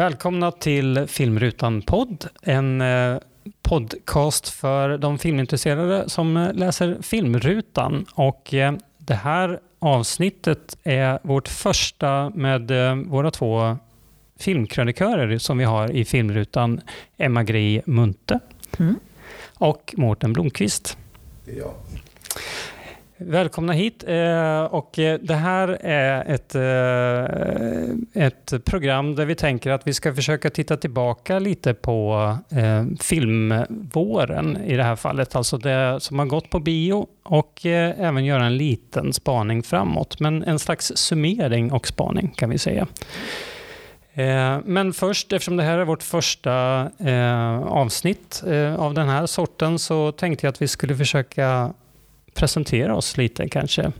Välkomna till Filmrutan podd, en eh, podcast för de filmintresserade som läser Filmrutan. Och eh, det här avsnittet är vårt första med eh, våra två filmkrönikörer som vi har i Filmrutan, Emma Gri Munte mm. och Mårten Blomqvist. Det är jag. Välkomna hit. Eh, och eh, det här är ett, eh, ett program där vi tänker att vi ska försöka titta tillbaka lite på filmvåren i det här fallet, alltså det som har gått på bio och även göra en liten spaning framåt, men en slags summering och spaning kan vi säga. Men först, eftersom det här är vårt första avsnitt av den här sorten, så tänkte jag att vi skulle försöka presentera oss lite kanske.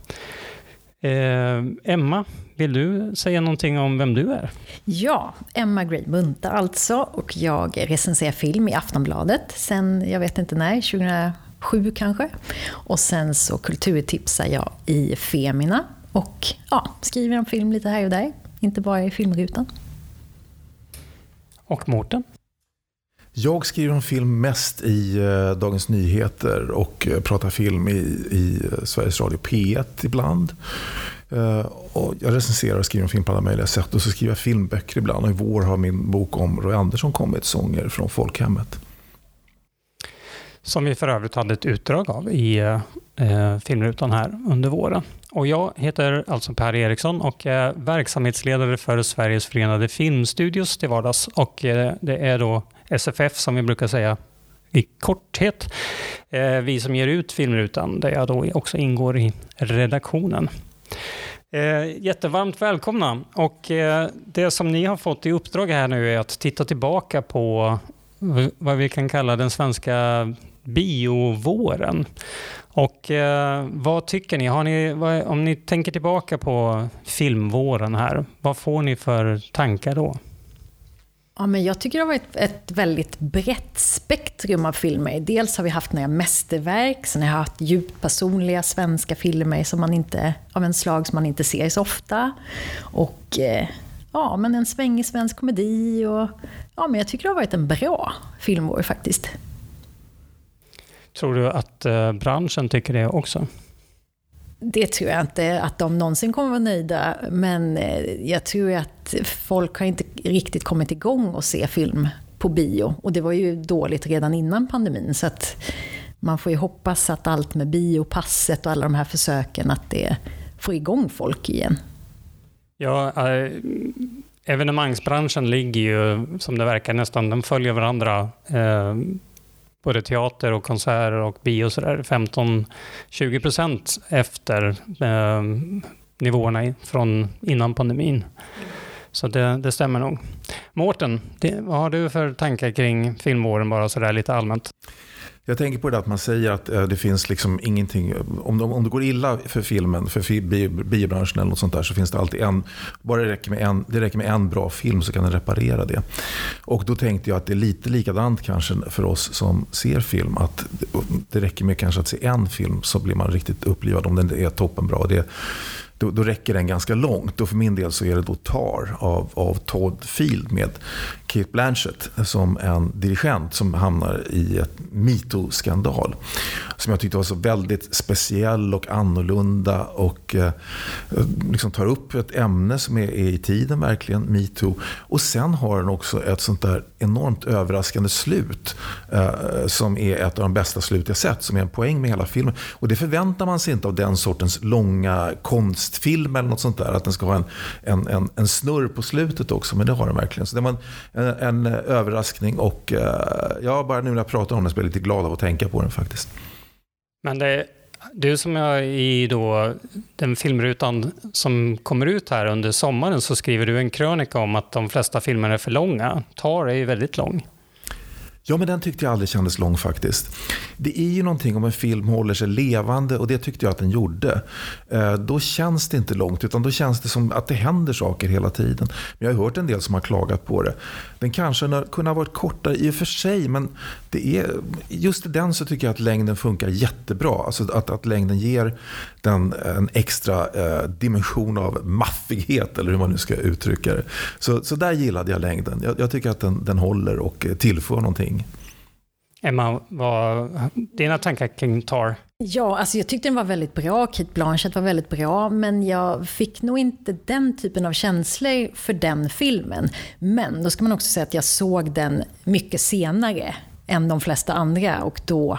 Eh, Emma, vill du säga någonting om vem du är? Ja, Emma Gray Munta alltså. Och jag recenserar film i Aftonbladet sen, jag vet inte när, 2007 kanske. Och sen så kulturtipsar jag i Femina. Och ja, skriver om film lite här och där, inte bara i filmrutan. Och Mårten? Jag skriver om film mest i eh, Dagens Nyheter och eh, pratar film i, i eh, Sveriges Radio P1 ibland. Och jag recenserar och skriver om film på alla möjliga sätt. Och så skriver jag filmböcker ibland. Och i vår har min bok om Roy Andersson kommit, Sånger från folkhemmet. Som vi för övrigt hade ett utdrag av i eh, Filmrutan här under våren. Och jag heter alltså Per Eriksson och är verksamhetsledare för Sveriges Förenade Filmstudios till vardags. Och eh, det är då SFF som vi brukar säga i korthet. Eh, vi som ger ut Filmrutan, där jag då också ingår i redaktionen. Eh, jättevarmt välkomna! Och eh, det som ni har fått i uppdrag här nu är att titta tillbaka på vad vi kan kalla den svenska biovåren. Och eh, vad tycker ni? Har ni vad, om ni tänker tillbaka på filmvåren här, vad får ni för tankar då? Ja, men jag tycker det har varit ett väldigt brett spektrum av filmer. Dels har vi haft några mästerverk, sen har jag haft djupt personliga svenska filmer som man inte, av en slag som man inte ser så ofta. Och eh, ja, men en svängig svensk komedi. Och, ja, men jag tycker det har varit en bra filmår faktiskt. Tror du att eh, branschen tycker det också? Det tror jag inte att de någonsin kommer vara nöjda, men eh, jag tror att folk har inte riktigt kommit igång och se film på bio. Och det var ju dåligt redan innan pandemin, så att man får ju hoppas att allt med biopasset och alla de här försöken, att det får igång folk igen. Ja, äh, evenemangsbranschen ligger ju, som det verkar, nästan, de följer varandra. Äh, både teater och konserter och bio och sådär 15-20 procent efter eh, nivåerna från innan pandemin. Så det, det stämmer nog. Mårten, vad har du för tankar kring filmåren, bara sådär lite allmänt? Jag tänker på det att man säger att eh, det finns liksom ingenting, om, de, om det går illa för filmen, för biobranschen eller något sånt där, så finns det alltid en, bara det räcker, med en, det räcker med en bra film så kan den reparera det. Och då tänkte jag att det är lite likadant kanske för oss som ser film, att det räcker med kanske att se en film så blir man riktigt upplivad om den är toppenbra. Det, då, då räcker den ganska långt. Och för min del så är det då Tar av, av Todd Field med Kate Blanchett som en dirigent som hamnar i ett metoo-skandal. Som jag tyckte var så väldigt speciell och annorlunda och eh, liksom tar upp ett ämne som är, är i tiden verkligen, metoo. Och sen har den också ett sånt där enormt överraskande slut eh, som är ett av de bästa slut jag sett, som är en poäng med hela filmen. Och det förväntar man sig inte av den sortens långa konstfilm eller något sånt där, att den ska ha en, en, en, en snurr på slutet också, men det har den verkligen. Så det var en, en, en överraskning och eh, ja, bara nu när jag pratar om den så blir jag lite glad av att tänka på den faktiskt. Men det, du som är i då den filmrutan som kommer ut här under sommaren så skriver du en krönika om att de flesta filmer är för långa. Tar är ju väldigt lång. Ja, men den tyckte jag aldrig kändes lång faktiskt. Det är ju någonting om en film håller sig levande och det tyckte jag att den gjorde. Eh, då känns det inte långt utan då känns det som att det händer saker hela tiden. Men jag har hört en del som har klagat på det. Den kanske kunde ha varit kortare i och för sig men det är, just i den så tycker jag att längden funkar jättebra. Alltså att, att längden ger den en extra eh, dimension av maffighet eller hur man nu ska uttrycka det. Så, så där gillade jag längden. Jag, jag tycker att den, den håller och tillför någonting. Emma, vad dina tankar kring Tar? Ja, alltså jag tyckte den var väldigt bra. Kate Blanchett var väldigt bra. Men jag fick nog inte den typen av känslor för den filmen. Men då ska man också säga att jag såg den mycket senare än de flesta andra. Och då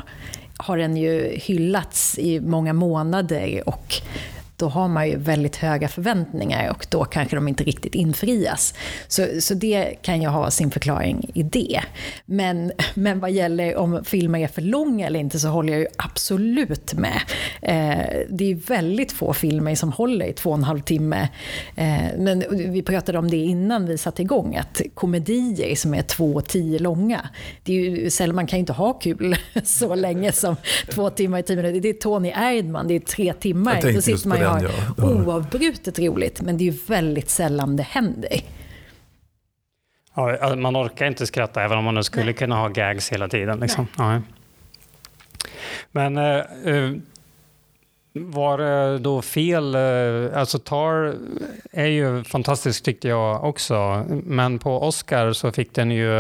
har den ju hyllats i många månader. Och då har man ju väldigt höga förväntningar och då kanske de inte riktigt infrias. Så, så det kan ju ha sin förklaring i det. Men, men vad gäller om filmer är för långa eller inte så håller jag ju absolut med. Eh, det är väldigt få filmer som håller i två och en halv timme. Eh, men vi pratade om det innan vi satte igång, att komedier som är två och tio långa, det är ju man kan ju inte ha kul så länge som två timmar i tio minuter. Det är Tony Erdman, det är tre timmar. Då sitter man ju har ja. oavbrutet roligt, men det är ju väldigt sällan det händer. Ja, alltså, man orkar inte skratta även om man skulle Nej. kunna ha gags hela tiden. Liksom. Ja. Men uh, var det då fel? Alltså Tar är ju fantastisk tyckte jag också. Men på Oscar så fick den ju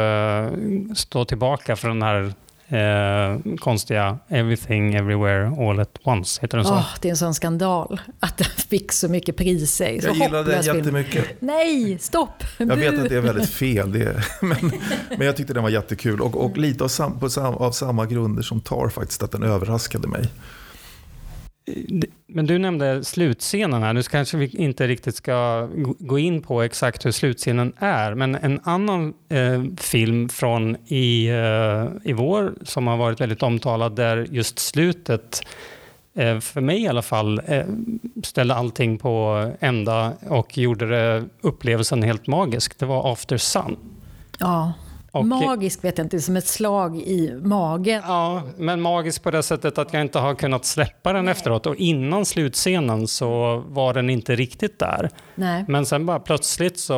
stå tillbaka för den här eh, konstiga Everything Everywhere All At Once. Heter den så? Oh, det är en sån skandal att den fick så mycket priser. Så jag gillade den jättemycket. Nej, stopp! Jag vet att det är väldigt fel, det, men, men jag tyckte den var jättekul. Och, och lite av, sam, på sam, av samma grunder som Tar faktiskt, att den överraskade mig. Men du nämnde slutscenen här. Nu kanske vi inte riktigt ska gå in på exakt hur slutscenen är. Men en annan eh, film från i, eh, i vår som har varit väldigt omtalad där just slutet eh, för mig i alla fall, eh, ställde allting på ända och gjorde det, upplevelsen helt magisk. Det var After Sun. Ja, och, magisk vet jag inte, som ett slag i magen. Ja, men magisk på det sättet att jag inte har kunnat släppa den Nej. efteråt. Och innan slutscenen så var den inte riktigt där. Nej. Men sen bara plötsligt så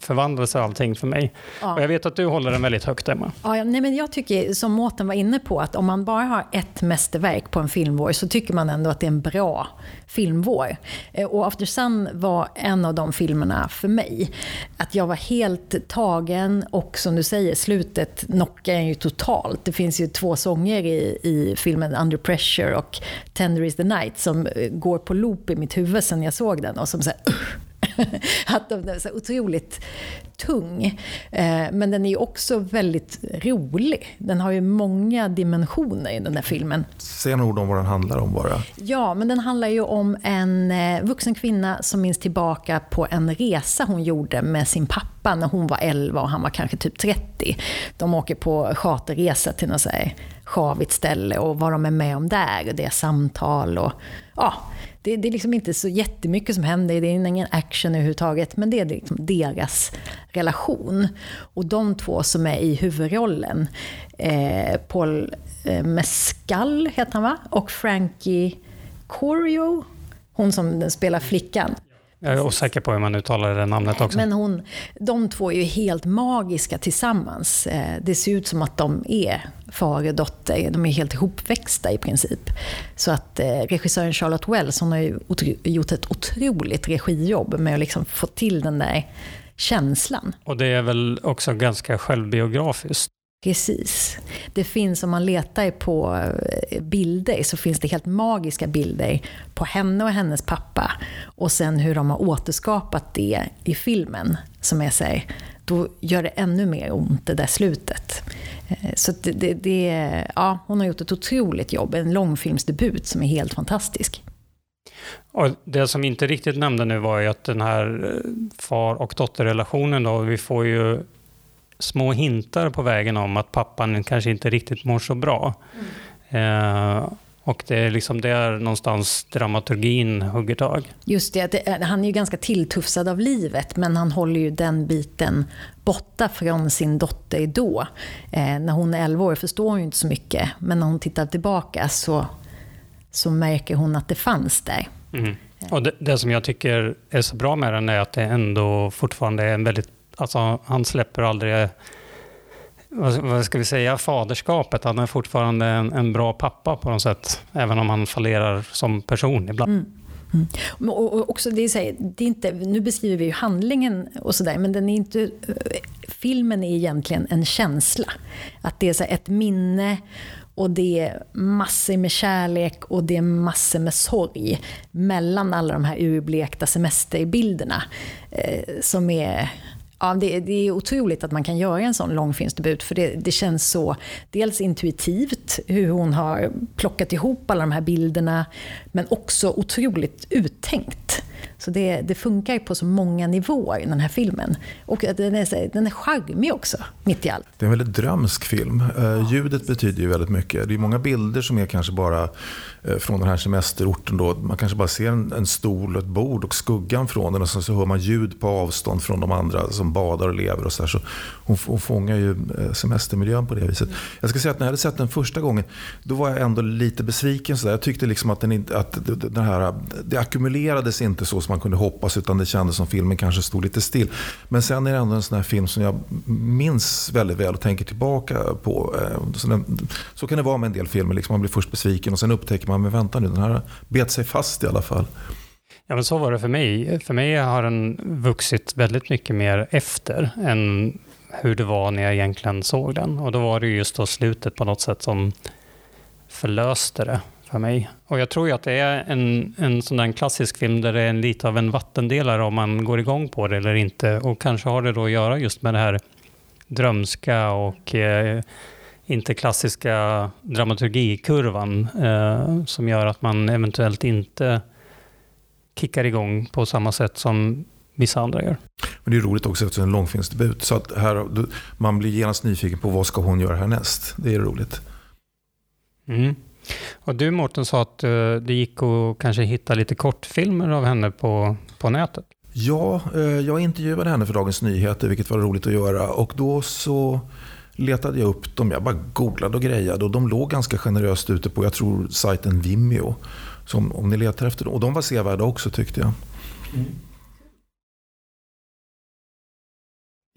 förvandlades allting för mig. Ja. Och jag vet att du håller den väldigt högt, Emma. Ja, nej, men jag tycker, som Mårten var inne på, att om man bara har ett mästerverk på en filmvår så tycker man ändå att det är en bra filmvår. Eh, och After Sun var en av de filmerna för mig. Att jag var helt tagen och som du säger, slutet knockar en ju totalt. Det finns ju två sånger i, i filmen Under Pressure och Tender is the Night som går på loop i mitt huvud sen jag såg den och som så här, att de är så otroligt tung. Eh, men den är ju också väldigt rolig. Den har ju många dimensioner i den här filmen. Säg några ord om vad den handlar om bara. Ja, men den handlar ju om en eh, vuxen kvinna som minns tillbaka på en resa hon gjorde med sin pappa när hon var 11 och han var kanske typ 30. De åker på charterresa till något så här sjavigt ställe och vad de är med om där. Och det är samtal och ja, det, det, är liksom inte så jättemycket som händer, det är ingen action överhuvudtaget, men det är liksom deras relation. Och de två som är i huvudrollen, eh, Paul eh, Mescal heter han va? Och Frankie Corio, hon som spelar flickan. Jag är osäker på hur man uttalar det namnet också. Men hon, de två är ju helt magiska tillsammans. Eh, det ser ut som att de är far och dotter. De är helt ihopväxta i princip. Så att eh, regissören Charlotte Wells hon har ju gjort ett otroligt regijobb med att liksom få till den där känslan. Och det är väl också ganska självbiografiskt? Precis. Det finns, om man letar på eh, bilder, så finns det helt magiska bilder på henne och hennes pappa. Och sen hur de har återskapat det i filmen, som är så här, då gör det ännu mer ont det där slutet. Eh, så det, det, det, ja, hon har gjort ett otroligt jobb, en långfilmsdebut som är helt fantastisk. Och det som vi inte riktigt nämnde nu var ju att den här eh, far och dotterrelationen då, vi får ju små hintar på vägen om att pappan kanske inte riktigt mår så bra. Mm. Eh, Och det är liksom där någonstans dramaturgin hugger tag. Just det, det, han är ju ganska tilltufsad av livet men han håller ju den biten borta från sin dotter då. Eh, när hon är 11 år förstår hon ju inte så mycket men när hon tittar tillbaka så, så märker hon att det fanns där. Mm. Och det, det, som jag tycker är så bra med den är att det ändå fortfarande är en väldigt... Alltså han släpper aldrig eh, vad ska vi säga, faderskapet. Han är fortfarande en, en, bra pappa på något sätt, även om han fallerar som person ibland. Mm. Mm. Och också det är, här, det är inte, nu beskriver vi ju handlingen och sådär, men den är inte, filmen är egentligen en känsla. Att det är så ett minne och det är massor med kärlek och det är massor med sorg mellan alla de här urblekta semesterbilderna. Eh, som är Ja, det, det, är otroligt att man kan göra en sån långfilmsdebut för det, det, känns så dels intuitivt hur hon har plockat ihop alla de här bilderna men också otroligt uttänkt. Så det, det funkar på så många nivåer, den här filmen. Och den är, den är charmig också, mitt i allt. Det är en väldigt drömsk film. Eh, ljudet betyder ju väldigt mycket. Det är många bilder som är kanske bara eh, från den här semesterorten. Då. Man kanske bara ser en, en stol och ett bord och skuggan från den och så, så hör man ljud på avstånd från de andra som badar och lever. och så, här. så hon, hon fångar ju eh, semestermiljön på det viset. Jag ska säga att när jag hade sett den första gången, då var jag ändå lite besviken. Så där. Jag tyckte liksom att, den att den här, det ackumulerades inte så som man kunde hoppas utan det kändes som filmen kanske stod lite still. Men sen är det ändå en sån här film som jag minns väldigt väl och tänker tillbaka på. Eh, så, så kan det vara med en del filmer. Liksom man blir först besviken och sen upptäcker man, men vänta nu, den här bet sig fast i alla fall. Ja, men så var det för mig. För mig har den vuxit väldigt mycket mer efter än hur det var när jag egentligen såg den. Och då var det just då slutet på något sätt som förlöste det för mig. Och jag tror ju att det är en, en sån där klassisk film där det är en, lite av en vattendelare om man går igång på det eller inte. Och kanske har det då att göra just med det här drömska och eh, inte klassiska dramaturgikurvan eh, som gör att man eventuellt inte kickar igång på samma sätt som vissa andra gör. Men det är roligt också eftersom det är en långfilmsdebut. Så att här, man blir genast nyfiken på vad ska hon göra härnäst. Det är roligt. Mm. Och du Mårten sa att uh, det gick att kanske hitta lite kortfilmer av henne på, på nätet. Ja, uh, jag intervjuade henne för Dagens Nyheter, vilket var roligt att göra. Och då så letade jag upp dem. Jag bara googlade och grejade och de låg ganska generöst ute på, jag tror, sajten Vimeo. Så om, om ni letar efter dem. Och de var sevärda också tyckte jag. Mm.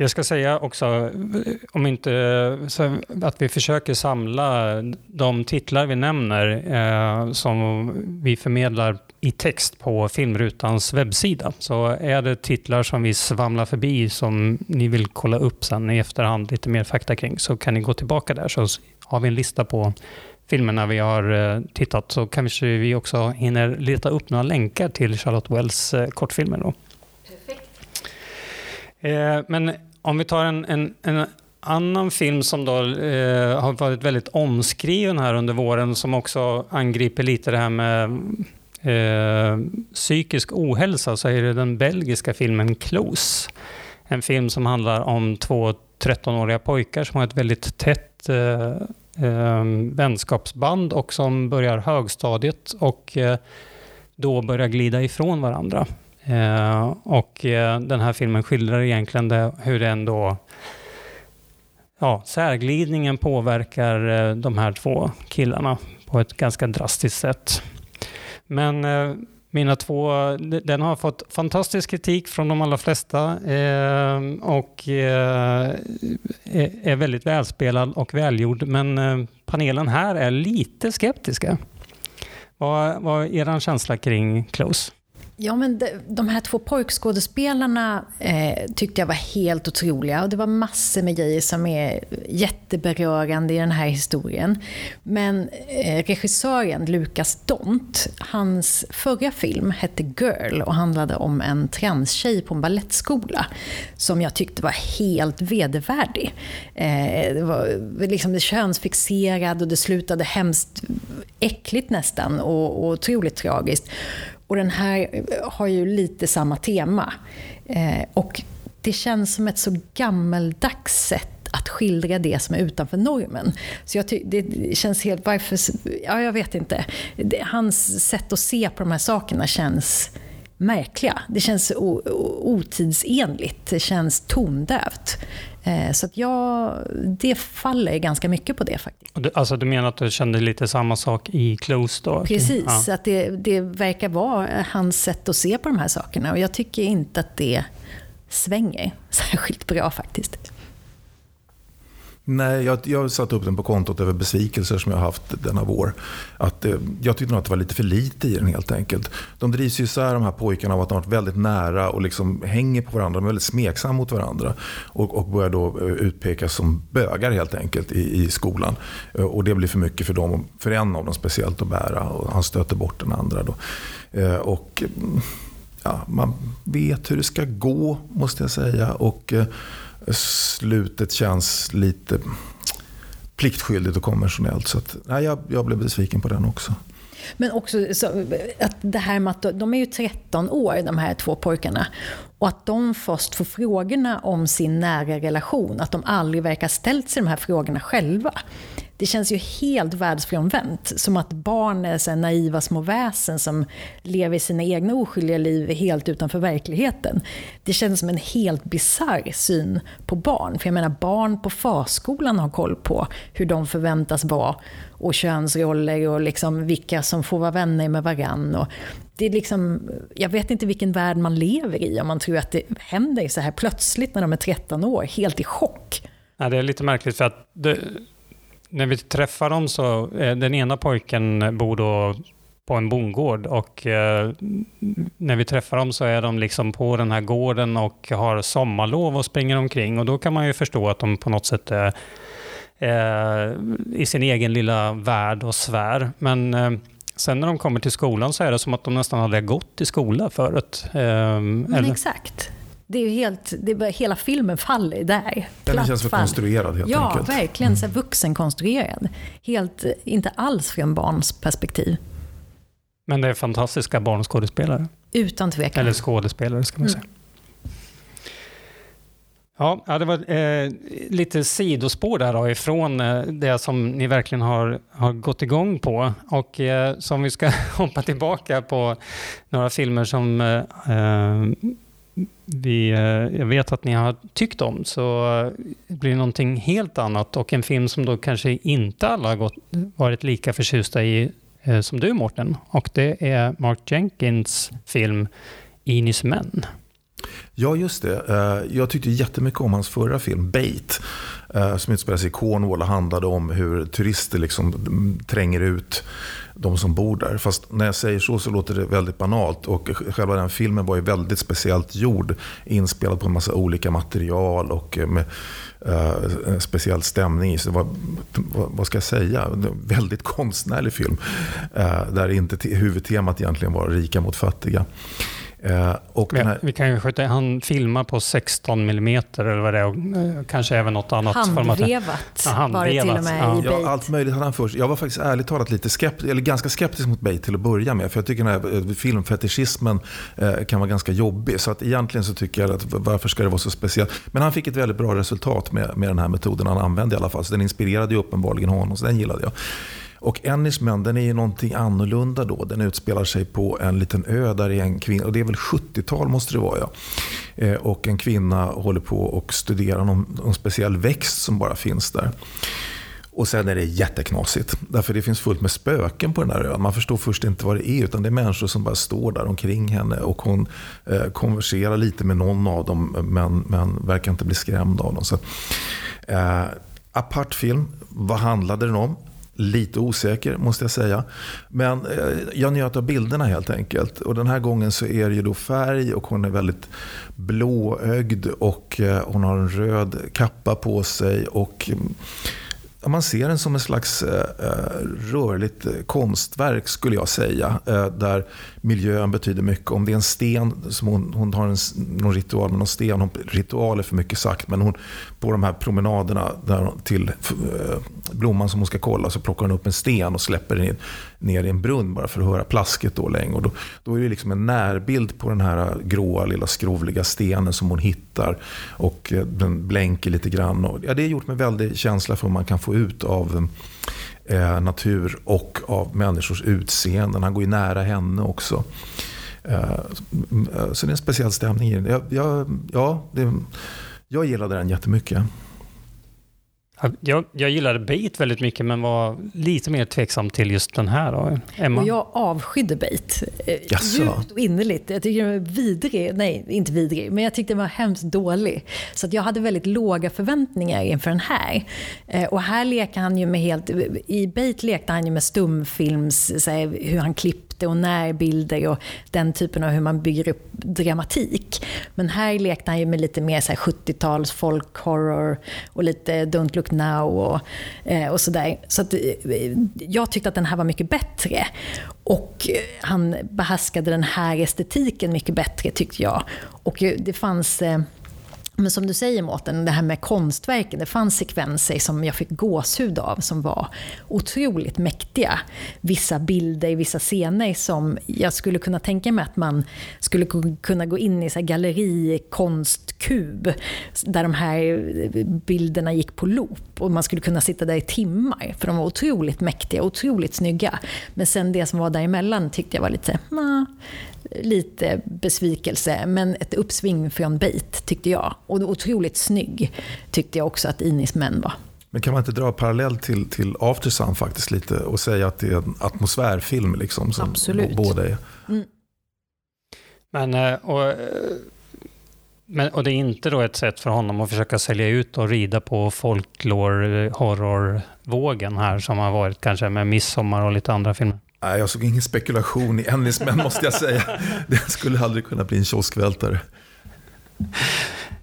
Jag ska säga också, om inte, att vi försöker samla de titlar vi nämner eh, som vi förmedlar i text på Filmrutans webbsida. Så är det titlar som vi svamlar förbi som ni vill kolla upp sen i efterhand, lite mer fakta kring, så kan ni gå tillbaka där så har vi en lista på filmerna vi har eh, tittat så kanske vi också hinner leta upp några länkar till Charlotte Wells eh, kortfilmer. Då. Perfekt. Eh, men om vi tar en, en, en annan film som då, eh, har varit väldigt omskriven här under våren som också angriper lite det här med eh, psykisk ohälsa så är det den belgiska filmen Close. En film som handlar om två 13-åriga pojkar som har ett väldigt tätt eh, eh, vänskapsband och som börjar högstadiet och eh, då börjar glida ifrån varandra. Eh, och eh, den här filmen skildrar egentligen det, hur det ändå ja, särglidningen påverkar eh, de här två killarna på ett ganska drastiskt sätt. Men eh, mina två, den har fått fantastisk kritik från de allra flesta eh, och eh, är väldigt välspelad och välgjord. Men eh, panelen här är lite skeptiska. Vad, vad är er känsla kring Close? Ja, men de, de här två pojkskådespelarna eh, tyckte jag var helt otroliga. Och det var massor med grejer som är jätteberörande i den här historien. Men eh, regissören Lukas Dont, hans förra film hette Girl och handlade om en transtjej på en ballettskola. Som jag tyckte var helt vedervärdig. Eh, det var liksom könsfixerad och det slutade hemskt äckligt nästan och, och otroligt tragiskt. Och den här eh, har ju lite samma tema. Eh, och det känns som ett så gammeldags sätt att skildra det som är utanför normen. Så jag ty- det känns helt... Varför, ja, jag vet inte. Det, hans sätt att se på de här sakerna känns märkliga. Det känns otidsenligt, det känns tondövt. Eh, så att jag, det faller ganska mycket på det faktiskt. Du, alltså du menar att du kände lite samma sak i Close då? Precis, ja. att det, det verkar vara hans sätt att se på de här sakerna. Och jag tycker inte att det svänger särskilt bra faktiskt. Nej, jag, jag satte upp den på kontot över besvikelser som jag har haft denna vår. Att, eh, jag tyckte nog att det var lite för lite i den helt enkelt. De drivs ju isär de här pojkarna av att de har varit väldigt nära och liksom hänger på varandra. De är väldigt smeksamma mot varandra. Och, och börjar då eh, utpekas som bögar helt enkelt i, i skolan. Eh, och det blir för mycket för dem, för en av dem speciellt att bära. Och han stöter bort den andra. Då. Eh, och mm, ja, man vet hur det ska gå måste jag säga. Och eh, slutet känns lite pliktskyldigt och konventionellt. Så att, nej, jag, jag blev besviken på den också. Men också så, att det här med att de är ju 13 år, de här två pojkarna. Och att de först får frågorna om sin nära relation, att de aldrig verkar ställt sig de här frågorna själva. Det känns ju helt världsfrånvänt. Som att barn är så naiva små väsen som lever sina egna oskyldiga liv helt utanför verkligheten. Det känns som en helt bizarr syn på barn. För jag menar, barn på förskolan har koll på hur de förväntas vara och könsroller och liksom vilka som får vara vänner med varann. Och det är liksom, jag vet inte vilken värld man lever i om man tror att det händer så här plötsligt när de är 13 år, helt i chock. Ja, det är lite märkligt för att det, när vi träffar dem så, eh, den ena pojken bor då på en bondgård och eh, när vi träffar dem så är de liksom på den här gården och har sommarlov och springer omkring och då kan man ju förstå att de på något sätt är eh, i sin egen lilla värld och svär. Men eh, sen när de kommer till skolan så är det som att de nästan hade gått i skola förut. Men eller? exakt. Det är helt, det är, hela filmen faller där. Den känns för konstruerad helt ja, enkelt. Ja, verkligen. Så vuxenkonstruerad. Helt, inte alls från barns perspektiv. Men det är fantastiska barnskådespelare. Utan tvekan. Eller skådespelare ska man säga. Mm. Ja, det var eh, lite sidospår där då, ifrån eh, det som ni verkligen har, har gått igång på. Och eh, som vi ska hoppa tillbaka på några filmer som eh, eh vi, eh, jag vet att ni har tyckt om, så eh, blir det någonting helt annat och en film som då kanske inte alla har gått, varit lika förtjusta i eh, som du Mårten. Och det är Mark Jenkins film Inis män. Ja, just det. Jag tyckte jättemycket om hans förra film, Bait, som utspelar sig i Cornwall och handlade om hur turister liksom tränger ut de som bor där. Fast när jag säger så så låter det väldigt banalt. Och själva den filmen var ju väldigt speciellt gjord. Inspelad på en massa olika material och eh, med eh, speciell stämning i. Så det var, vad ska jag säga, en väldigt konstnärlig film. Eh, där inte huvudtemat egentligen var rika mot fattiga. Eh, och här... Vi kan ju skjuta, han filmar på 16 mm eller vad det är, och eh, kanske även något annat. Handvevat ja, var det till och med ja. i Ja, allt möjligt hade han först. Jag var faktiskt ärligt talat lite skeptisk, eller ganska skeptisk mot Bait till att börja med. För jag tycker den här eh, filmfetischismen kan vara ganska jobbig. Så att egentligen så tycker jag att varför ska det vara så speciellt? Men han fick ett väldigt bra resultat med, med den här metoden han använde i alla fall. Så den inspirerade ju uppenbarligen honom, så den gillade jag. Och Ennismen den är ju någonting annorlunda då. Den utspelar sig på en liten ö där är en kvinna, och det är väl 70-tal måste det vara ja. Eh, och en kvinna håller på och studerar någon, någon speciell växt som bara finns där. Och sen är det jätteknasigt. Därför det finns fullt med spöken på den här ön. Man förstår först inte vad det är. Utan det är människor som bara står där omkring henne. Och hon eh, konverserar lite med någon av dem. Men, men verkar inte bli skrämd av dem. Så, eh, apart film. Vad handlade den om? Lite osäker måste jag säga. Men eh, jag njöt av bilderna helt enkelt. Och den här gången så är det ju då färg och hon är väldigt blåögd och eh, hon har en röd kappa på sig. Och mm, man ser den som ett slags eh, eh, rörligt eh, konstverk skulle jag säga. där miljön betyder mycket. Om det är en sten, som hon, hon har en, någon ritual med någon sten. Hon, ritual är för mycket sagt, men hon, på de här promenaderna där, till blomman som hon ska kolla så plockar hon upp en sten och släpper den ner i en brunn bara för att höra plasket då länge. Och då, då är det liksom en närbild på den här gråa lilla skrovliga stenen som hon hittar. Och den blänker lite grann. Och, ja, det är gjort med väldig känsla för hur man kan få ut av eh, natur och av människors utseenden. Han går ju nära henne också. Eh, så det är en speciell stämning i den. Jag, jag, ja, det, jag gillade den jättemycket. Jag, jag gillade Bait väldigt mycket men var lite mer tveksam till just den här. Då. Emma? Och jag avskydde Bait. Eh, djupt och innerligt. Jag tycker den var vidrig. Nej, inte vidrig, men jag tyckte den var hemskt dålig. Så att jag hade väldigt låga förväntningar inför den här. Eh, och här leker han ju med helt... I Bait lekte han ju med stumfilms... Hur han klippte syfte och närbilder och den typen av hur man bygger upp dramatik. Men här lekte han ju med lite mer 70-tals folkhorror och lite Don't look now och, eh, och sådär. Så att, eh, jag tyckte att den här var mycket bättre. Och eh, han behärskade den här estetiken mycket bättre tyckte jag. Och eh, det fanns eh, men som du säger Mårten, det här med konstverken, det fanns sekvenser som jag fick gåshud av som var otroligt mäktiga. Vissa bilder, vissa scener som jag skulle kunna tänka mig att man skulle kunna gå in i så galleri, konstkub, där de här bilderna gick på loop och man skulle kunna sitta där i timmar, för de var otroligt mäktiga, otroligt snygga. Men sen det som var däremellan tyckte jag var lite, nah, lite besvikelse, men ett uppsving från Bait tyckte jag. Och otroligt snygg tyckte jag också att Inis män var. Men kan man inte dra parallell till, till Aftersun faktiskt lite och säga att det är en atmosfärfilm liksom, som Absolut. båda är? Mm. Men, eh, och, eh, men, och det är inte då ett sätt för honom att försöka sälja ut och rida på folklore, horrorvågen här som har varit kanske med Midsommar och lite andra filmer? Nej, jag såg ingen spekulation i Ennismän måste jag säga. Det skulle aldrig kunna bli en kioskvältare.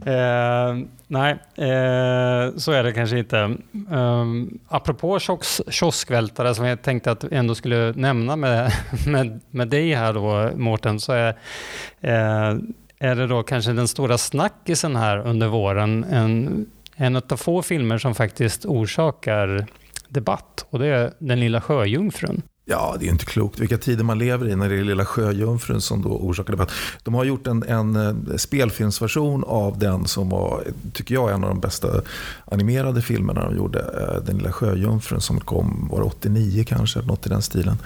Eh, nej, eh, så är det kanske inte. Eh, apropå kios kioskvältare som jag tänkte att jag ändå skulle nämna med, med, med dig här då, Mårten, så är, eh, är det då kanske den stora snackisen här under våren. En, en av få filmer som faktiskt orsakar debatt och det är Den lilla sjöjungfrun. Ja, det är inte klokt vilka tider man lever i när det är Lilla Sjöjungfrun som då orsakar debatt. De har gjort en, en eh, spelfilmsversion av den som var, tycker jag, en av de bästa animerade filmerna de gjorde. Eh, den Lilla Sjöjungfrun som kom, var 89 kanske, något i den stilen.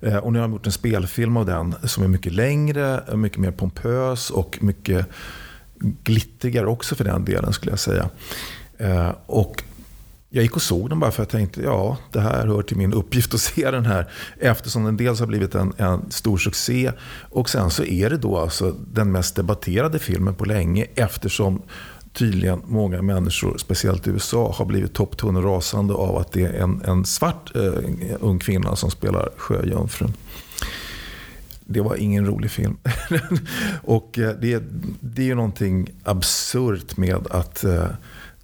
Eh, och nu har de gjort en spelfilm av den som är mycket längre, mycket mer pompös och mycket glittrigare också för den delen skulle jag säga. Och jag gick och såg den bara för att jag tänkte ja, det här hör till min uppgift att se den här. Eftersom den dels har blivit en, en stor succé och sen så är det då alltså den mest debatterade filmen på länge eftersom tydligen många människor, speciellt i USA, har blivit topptunnelrasande av att det är en, en svart eh, ung kvinna som spelar sjöjungfrun. Det var ingen rolig film. och eh, det, det är ju någonting absurt med att eh,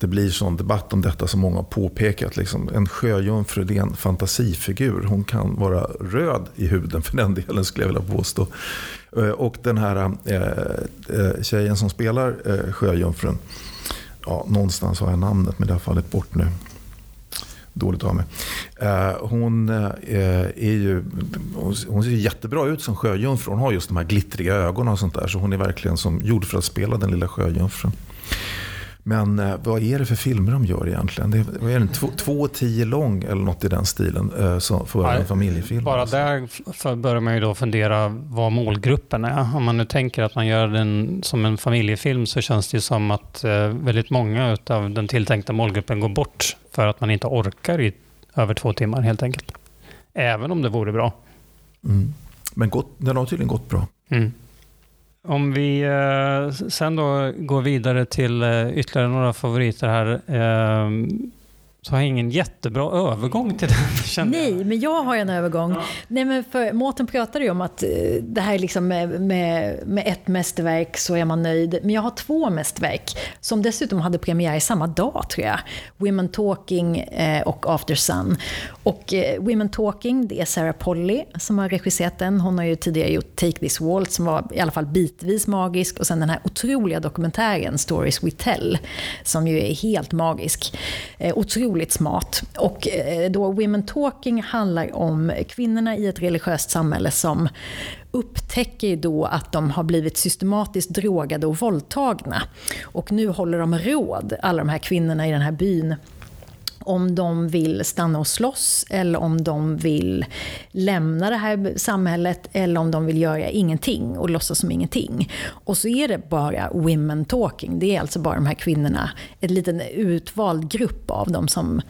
det blir sån debatt om detta som många har påpekat. Liksom, en sjöjungfru är en fantasifigur. Hon kan vara röd i huden för den delen skulle jag vilja påstå. Eh, och den här eh, eh, tjejen som spelar eh, sjöjungfrun. Ja, någonstans har jag namnet men det har fallit bort nu. Dåligt av mig. Eh, hon, eh, eh är ju, hon ser jättebra ut som sjöjungfru. Hon har just de här glittriga ögonen och sånt där. Så hon är verkligen som gjord för att spela den lilla sjöjungfrun. Men eh, vad är det för filmer de gör egentligen? Det är, är den, två, två tio lång eller något i den stilen eh, så, för Nej, en familjefilm. Bara alltså. där börjar man ju då fundera vad målgruppen är. Om man nu tänker att man gör den som en familjefilm så känns det som att eh, väldigt många av den tilltänkta målgruppen går bort för att man inte orkar i över två timmar helt enkelt. Även om det vore bra. Mm. Men gott, den har tydligen gått bra. Mm. Om vi eh, sen då går vidare till eh, ytterligare några favoriter här. Eh, så har jag ingen jättebra övergång till den. Nej, men jag har en övergång. Nej, men för Mårten pratade ju om att eh, det här liksom med, med, med ett mästerverk så är man nöjd. Men jag har två mästerverk som dessutom hade premiär samma dag tror jag. Women Talking eh, och After Sun. Och eh, Women Talking, det är Sarah Polly som har regisserat den. Hon har ju tidigare gjort Take This Waltz som var i alla fall bitvis magisk. Och sen den här otroliga dokumentären Stories We Tell som ju är helt magisk. Otroligt otroligt smart. Och eh, då Women Talking handlar om kvinnorna i ett religiöst samhälle som upptäcker då att de har blivit systematiskt drogade och våldtagna. Och nu håller de råd, alla de här kvinnorna i den här byn, om de vill stanna och slåss eller om de vill lämna det här samhället eller om de vill göra ingenting och låtsas som ingenting. Och så är det bara women talking. Det är alltså bara de här kvinnorna, en liten utvald grupp av dem som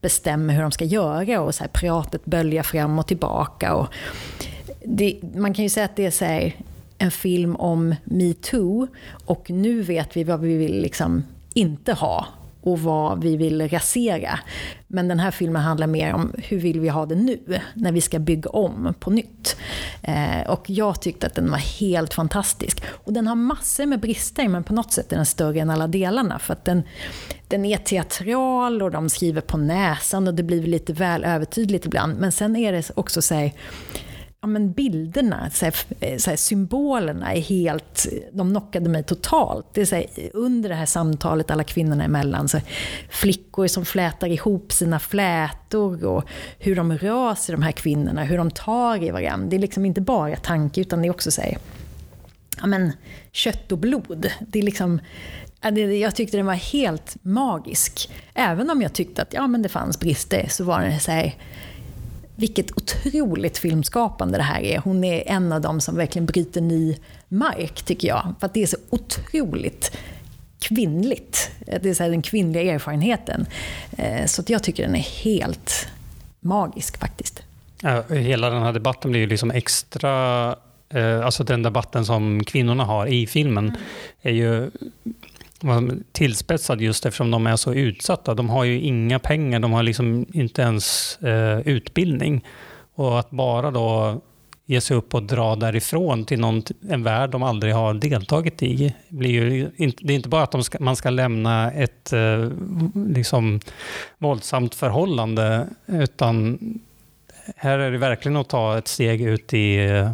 bestämmer hur de ska göra och så här, pratet böljar fram och tillbaka. Och det, man kan ju säga att det är så här, en film om metoo och nu vet vi vad vi vill liksom inte ha och vad vi vill rasera. Men den här filmen handlar mer om hur vill vi ha det nu, när vi ska bygga om på nytt. Eh, och jag tyckte att den var helt fantastisk. Och den har massor med brister, men på något sätt är den större än alla delarna. För att den, den är teatral och de skriver på näsan och det blir lite väl övertydligt ibland. Men sen är det också så här, ja, men bilderna, så här, eh, så här, symbolerna är helt, de knockade mig totalt. Det är här, under det här samtalet alla kvinnorna emellan, så flickor som flätar ihop sina flätor och hur de rör sig de här kvinnorna, hur de tar i varandra. Det är liksom inte bara tanke utan det är också så här, ja, men, kött och blod. Det är liksom, jag tyckte den var helt magisk. Även om jag tyckte att ja, men det fanns brister så var den så här, vilket otroligt filmskapande det här är. Hon är en av dem som verkligen bryter ny mark, tycker jag. För att det är så otroligt kvinnligt. Det är så den kvinnliga erfarenheten. Eh, så jag tycker den är helt magisk faktiskt. Ja, hela den här debatten blir ju liksom extra... Eh, alltså den debatten som kvinnorna har i filmen mm. är ju tillspetsad just eftersom de är så utsatta. De har ju inga pengar, de har liksom inte ens eh, utbildning. Och att bara då ge sig upp och dra därifrån till någon, en värld de aldrig har deltagit i. Blir ju, det är inte bara att ska, man ska lämna ett eh, liksom, våldsamt förhållande, utan här är det verkligen att ta ett steg ut i eh,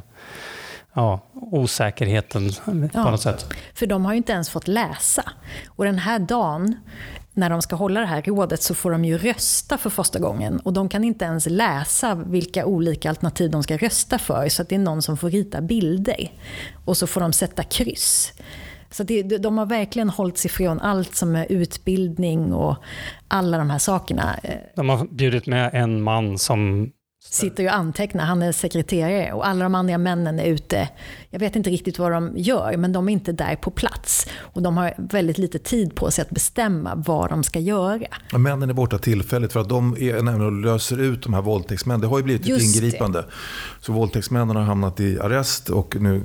ja, osäkerheten på ja, något sätt. För de har ju inte ens fått läsa. Och den här dagen, när de ska hålla det här rådet, så får de ju rösta för första gången. Och de kan inte ens läsa vilka olika alternativ de ska rösta för. Så det är någon som får rita bilder. Och så får de sätta kryss. Så det, de har verkligen hållit sig ifrån allt som är utbildning och alla de här sakerna. De har bjudit med en man som sitter och antecknar, han är sekreterare och alla de andra männen är ute. Jag vet inte riktigt vad de gör, men de är inte där på plats. Och de har väldigt lite tid på sig att bestämma vad de ska göra. männen är borta tillfälligt för att de är nämligen löser ut de här våldtäktsmännen. Det har ju blivit ett ingripande. Det. Så våldtäktsmännen har hamnat i arrest och nu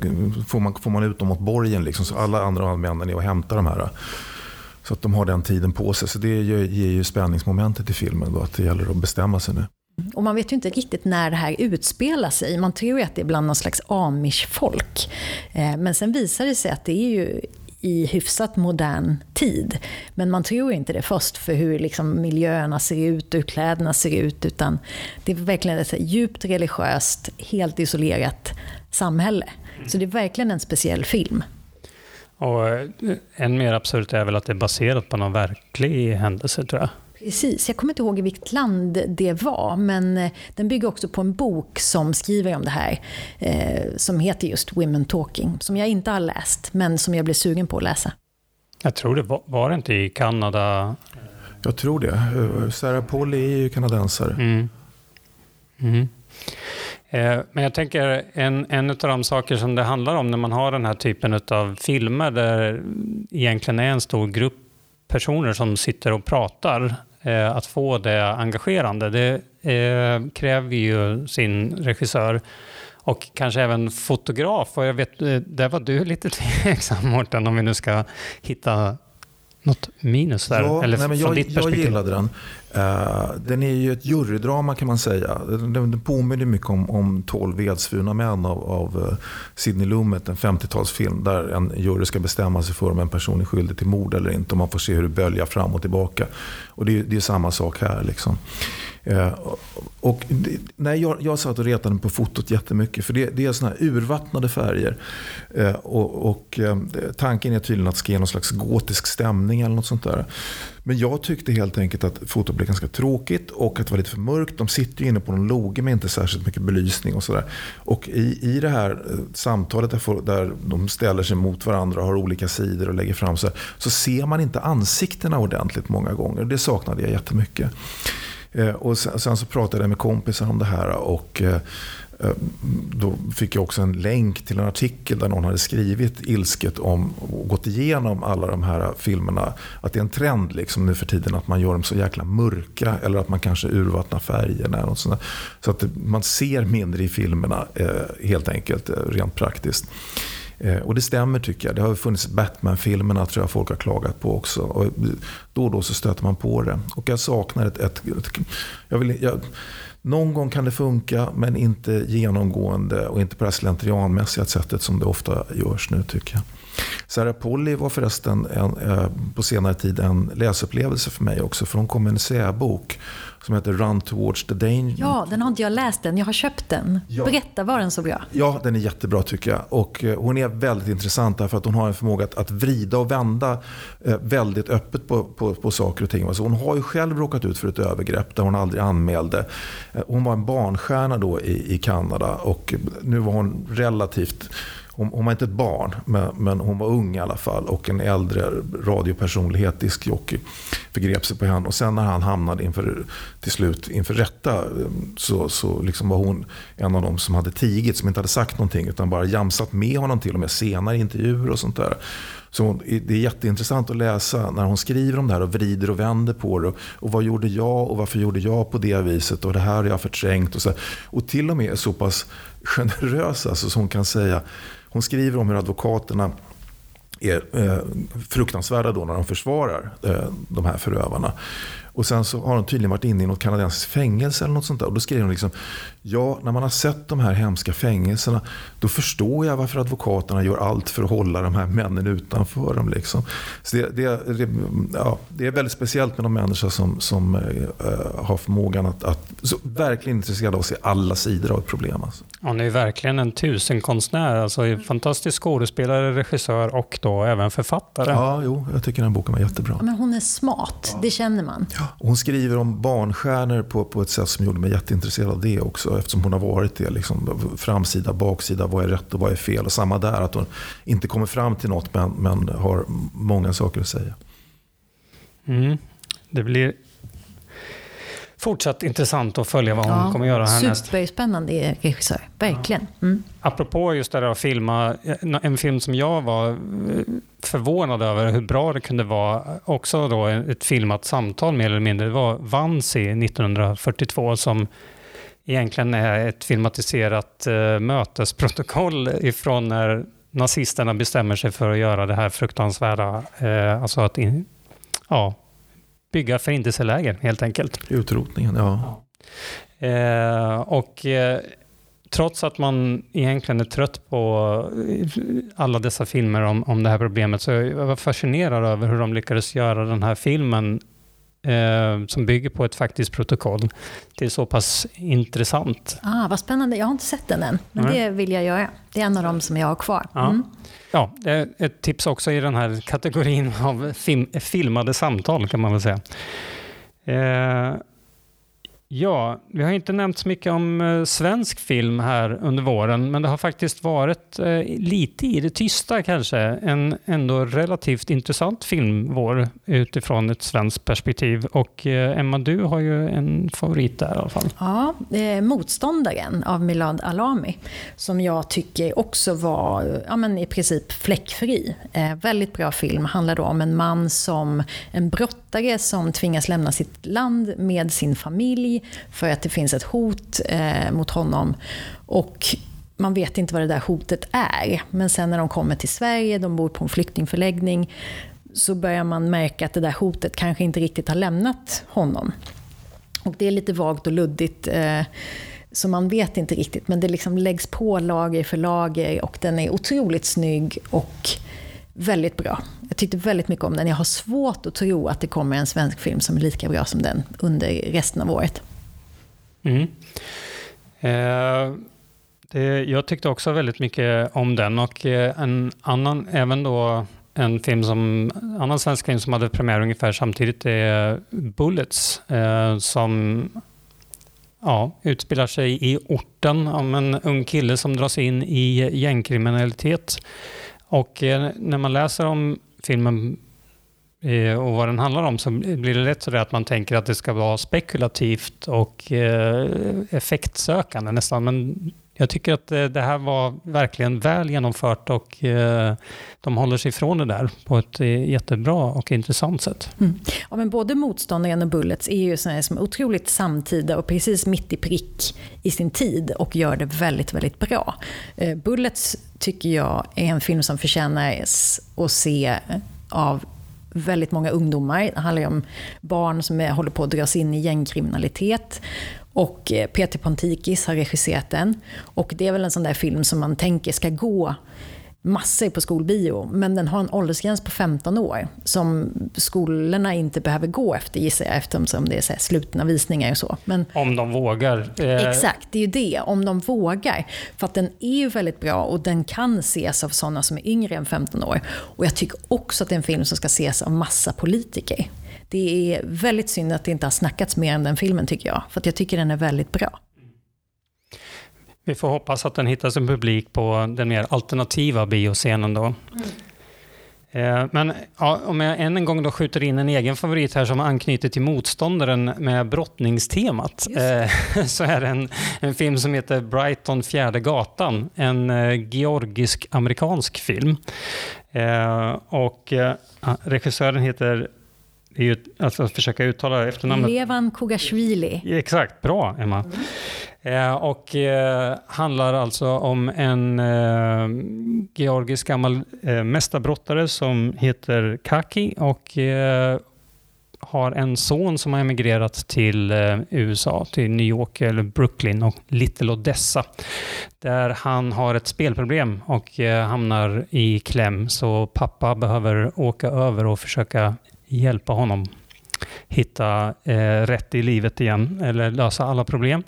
får man, får man ut dem mot borgen. Liksom, så alla andra männen är och hämtar de här. Så att de har den tiden på sig. Så det ger ju spänningsmomentet i filmen. Då, att det gäller att bestämma sig nu. Och man vet ju inte riktigt när det här utspelar sig. Man tror ju att det är bland någon slags amish-folk. Eh, men sen visar det sig att det är ju i hyfsat modern tid. Men man tror inte det först för hur liksom miljöerna ser ut och hur kläderna ser ut. Utan det är verkligen ett djupt religiöst, helt isolerat samhälle. Så det är verkligen en speciell film. Och eh, än mer absurt är väl att det är baserat på någon verklig händelse tror jag. Precis, jag kommer inte ihåg i vilket land det var, men eh, den bygger också på en bok som skriver om det här, eh, som heter just Women Talking, som jag inte har läst, men som jag blev sugen på att läsa. Jag tror det var, var det inte i Kanada? Jag tror det. Sarah Polly är ju kanadensare. Mm. Mm. Eh, men jag tänker en, en av de saker som det handlar om när man har den här typen av filmer där egentligen är en stor grupp personer som sitter och pratar Eh, att få det engagerande. Det eh, kräver ju sin regissör och kanske även fotograf. Och jag vet, eh, där var du lite tveksam Mårten, om vi nu ska hitta något minus där? Ja, eller nej, men från jag, ditt jag perspektiv? gillade den. Uh, den är ju ett jurydrama kan man säga. Den, den påminner mycket om, om 12 vedsvurna män av, av uh, Sidney Lumet, en 50-talsfilm där en jury ska bestämma sig för om en person är skyldig till mord eller inte. Och man får se hur det böljar fram och tillbaka. Och det, det är samma sak här. Liksom. Eh, och det, nej, jag, jag satt och retade mig på fotot jättemycket. För det, det är såna här urvattnade färger. Eh, och, och eh, tanken är tydligen att det ska ge någon slags gotisk stämning eller något sånt där. Men jag tyckte helt enkelt att fotot blev ganska tråkigt och att det var lite för mörkt. De sitter ju inne på någon loge med inte särskilt mycket belysning och sådär. Och i, i det här samtalet där, där de ställer sig mot varandra och har olika sidor och lägger fram sig så ser man inte ansiktena ordentligt många gånger. Det saknade jag jättemycket. Eh, och sen, sen så pratade jag med kompisar om det här och eh, eh, då fick jag också en länk till en artikel där någon hade skrivit ilsket om och gått igenom alla de här filmerna. Att det är en trend liksom nu för tiden att man gör dem så jäkla mörka eller att man kanske urvattnar färgerna. Och sånt så att man ser mindre i filmerna eh, helt enkelt, eh, rent praktiskt. Eh, och det stämmer tycker jag. Det har funnits Batman-filmerna tror jag folk har klagat på också. Och då och då så stöter man på det. Och jag saknar ett... ett, ett jag vill, jag, någon gång kan det funka men inte genomgående och inte på det här slentrianmässiga sättet som det ofta görs nu tycker jag. Sarah Polly var förresten en, eh, på senare tid en läsupplevelse för mig också. För hon kom med en essäbok som heter Run Towards the Danger. Ja, den har inte jag läst än. Jag har köpt den. Ja. Berätta, var den så bra? Ja, den är jättebra tycker jag. Och eh, hon är väldigt intressant därför att hon har en förmåga att, att vrida och vända eh, väldigt öppet på, på, på saker och ting. Alltså hon har ju själv råkat ut för ett övergrepp där hon aldrig anmälde. Hon var en barnstjärna då i, i Kanada och nu var hon relativt hon, hon var inte ett barn, men, men, hon var ung i alla fall. Och en äldre radiopersonlighet, diskjockey, förgrep sig på henne. Och sen när han hamnade inför, till slut inför rätta så, så liksom var hon en av de som hade tigit, som inte hade sagt någonting. Utan bara jamsat med honom till och med senare i intervjuer och sånt där. Så det är jätteintressant att läsa när hon skriver om det här och vrider och vänder på det. Och vad gjorde jag och varför gjorde jag på det viset och det här har jag förträngt. Och, så. och till och med är så pass generös alltså, som hon kan säga hon skriver om hur advokaterna är eh, fruktansvärda då när de försvarar eh, de här förövarna. Och sen så har hon tydligen varit inne i något kanadensiskt fängelse eller något sånt där. Och då skriver hon liksom, ja när man har sett de här hemska fängelserna, då förstår jag varför advokaterna gör allt för att hålla de här männen utanför dem. Liksom. Så det, det, det, ja, det är väldigt speciellt med de människor som, som äh, har förmågan att, att så, verkligen intresserade av att se alla sidor av ett problem. Alltså. Hon är verkligen en tusenkonstnär, alltså en fantastisk skådespelare, regissör och då även författare. Ja, jo, jag tycker den boken var jättebra. Men hon är smart, det känner man. Ja. Hon skriver om barnstjärnor på, på ett sätt som gjorde mig jätteintresserad av det också. Eftersom hon har varit det. Liksom, framsida, baksida, vad är rätt och vad är fel. Och samma där, att hon inte kommer fram till något men, men har många saker att säga. Mm. Det blir fortsatt intressant att följa vad hon ja, kommer göra härnäst. Superspännande regissör, verkligen. Mm. Apropå just det där att filma, en film som jag var eh, förvånad över hur bra det kunde vara, också då ett filmat samtal mer eller mindre, det var Vansi 1942 som egentligen är ett filmatiserat uh, mötesprotokoll ifrån när nazisterna bestämmer sig för att göra det här fruktansvärda, uh, alltså att in, ja, bygga förintelseläger helt enkelt. Utrotningen, ja. Eh, och eh, trots att man egentligen är trött på alla dessa filmer om, om det här problemet, så jag var fascinerad över hur de lyckades göra den här filmen eh, som bygger på ett faktiskt protokoll till så pass intressant. Ah, vad spännande, jag har inte sett den än, men mm. det vill jag göra. Det är en av dem som jag har kvar. Mm. Ja, ett tips också i den här kategorin av film, filmade samtal kan man väl säga. Eh, Ja, vi har inte nämnt så mycket om eh, svensk film här under våren, men det har faktiskt varit eh, lite i det tysta kanske. En ändå relativt intressant filmvår utifrån ett svenskt perspektiv. Och eh, Emma, du har ju en favorit där i alla fall. Ja, eh, Motståndaren av Milad Alami, som jag tycker också var ja, men i princip fläckfri. Eh, väldigt bra film, handlar då om en man som, en brottare som tvingas lämna sitt land med sin familj för att det finns ett hot eh, mot honom. Och man vet inte vad det där hotet är. Men sen när de kommer till Sverige, de bor på en flyktingförläggning, så börjar man märka att det där hotet kanske inte riktigt har lämnat honom. Och det är lite vagt och luddigt. Eh, så man vet inte riktigt, men det liksom läggs på lager för lager och den är otroligt snygg och väldigt bra. Jag tyckte väldigt mycket om den. Jag har svårt att tro att det kommer en svensk film som är lika bra som den under resten av året. Mm. Eh, det, jag tyckte också väldigt mycket om den och eh, en annan, även då en film som, annan svensk film som hade premiär ungefär samtidigt är Bullets, eh, som ja, utspelar sig i orten om en ung kille som dras in i gängkriminalitet. Och eh, när man läser om filmen eh, och vad den handlar om så blir det lätt så att man tänker att det ska vara spekulativt och eh, effektsökande nästan. Men jag tycker att eh, det här var verkligen väl genomfört och eh, de håller sig ifrån det där på ett eh, jättebra och intressant sätt. Mm. Ja, men både Motståndaren och Bullets är ju sådana som är otroligt samtida och precis mitt i prick i sin tid och gör det väldigt, väldigt bra. Eh, Bullets tycker jag är en film som förtjänar att se av väldigt många ungdomar. Det handlar om barn som håller på att dras in i gängkriminalitet. Och eh, Peter Pontikis har regisserat den. Och det är väl en sån där film som man tänker ska gå massor på skolbio. Men den har en åldersgräns på 15 år som skolorna inte behöver gå efter gissar jag eftersom det är så slutna visningar och så. Men, om de vågar. Eh... Exakt, det är ju det. Om de vågar. För att den är ju väldigt bra och den kan ses av sådana som är yngre än 15 år. Och jag tycker också att det är en film som ska ses av massa politiker. Det är väldigt synd att det inte har snackats mer om den filmen tycker jag. För jag tycker den är väldigt bra. Vi får hoppas att den hittar sin publik på den mer alternativa bioscenen då. Mm. Men ja, om jag än en gång då skjuter in en egen favorit här som anknyter till motståndaren med brottningstemat. Eh, så är det en, en film som heter Brighton fjärde gatan. En eh, georgisk-amerikansk film. Och regissören heter är ju alltså att försöka uttala efternamnet. Levan Kogashvili. Exakt, bra Emma. Mm. Eh, och eh, handlar alltså om en eh, georgisk gammal mästarbrottare som heter Kaki och har en son som har emigrerat till USA, till New York eller Brooklyn och Little Odessa. Där han har ett spelproblem och hamnar i kläm så pappa behöver åka över och försöka hjälpa honom hitta eh, rätt i livet igen eller lösa alla problem.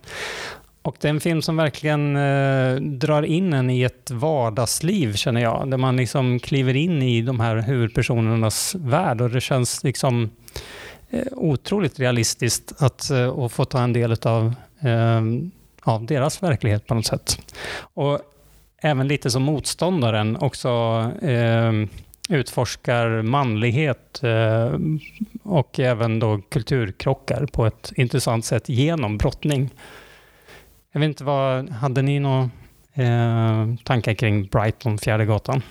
Och det är en film som verkligen eh, drar in en i ett vardagsliv känner jag, där man liksom kliver in i de här huvudpersonernas värld och det känns liksom eh, otroligt realistiskt att eh, få ta en del eh, av, eh, deras verklighet på något sätt. Och även lite som motståndaren också eh, utforskar manlighet eh, och även då kulturkrockar på ett intressant sätt genom brottning. Jag vet inte vad, hade ni några eh, tankar kring Brighton, Fjärde gatan?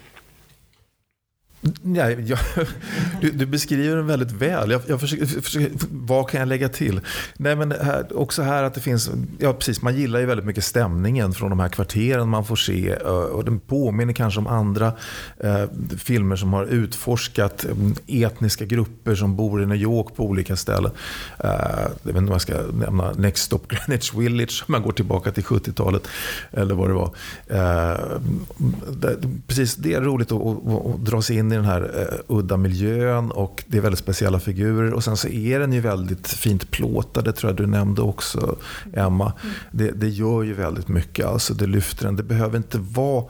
Nej, jag, du, du, beskriver den väldigt väl. Jag, jag försöker, försöker, vad kan jag lägga till? Nej, men här, också här att det finns, ja precis, man gillar ju väldigt mycket stämningen från de här kvarteren man får se. Och den påminner kanske om andra eh, filmer som har utforskat mm, etniska grupper som bor i New York på olika ställen. Eh, jag vet inte om jag ska nämna Next Stop Greenwich Village om man går tillbaka till 70-talet. Eller vad det var. Eh, det, precis, det är roligt att, att, att dra sig in in i den här eh, udda miljön och det är väldigt speciella figurer. Och sen så är den ju väldigt fint plåtad, det tror jag du nämnde också Emma. Mm. Det, det gör ju väldigt mycket, alltså det lyfter den. Det behöver inte vara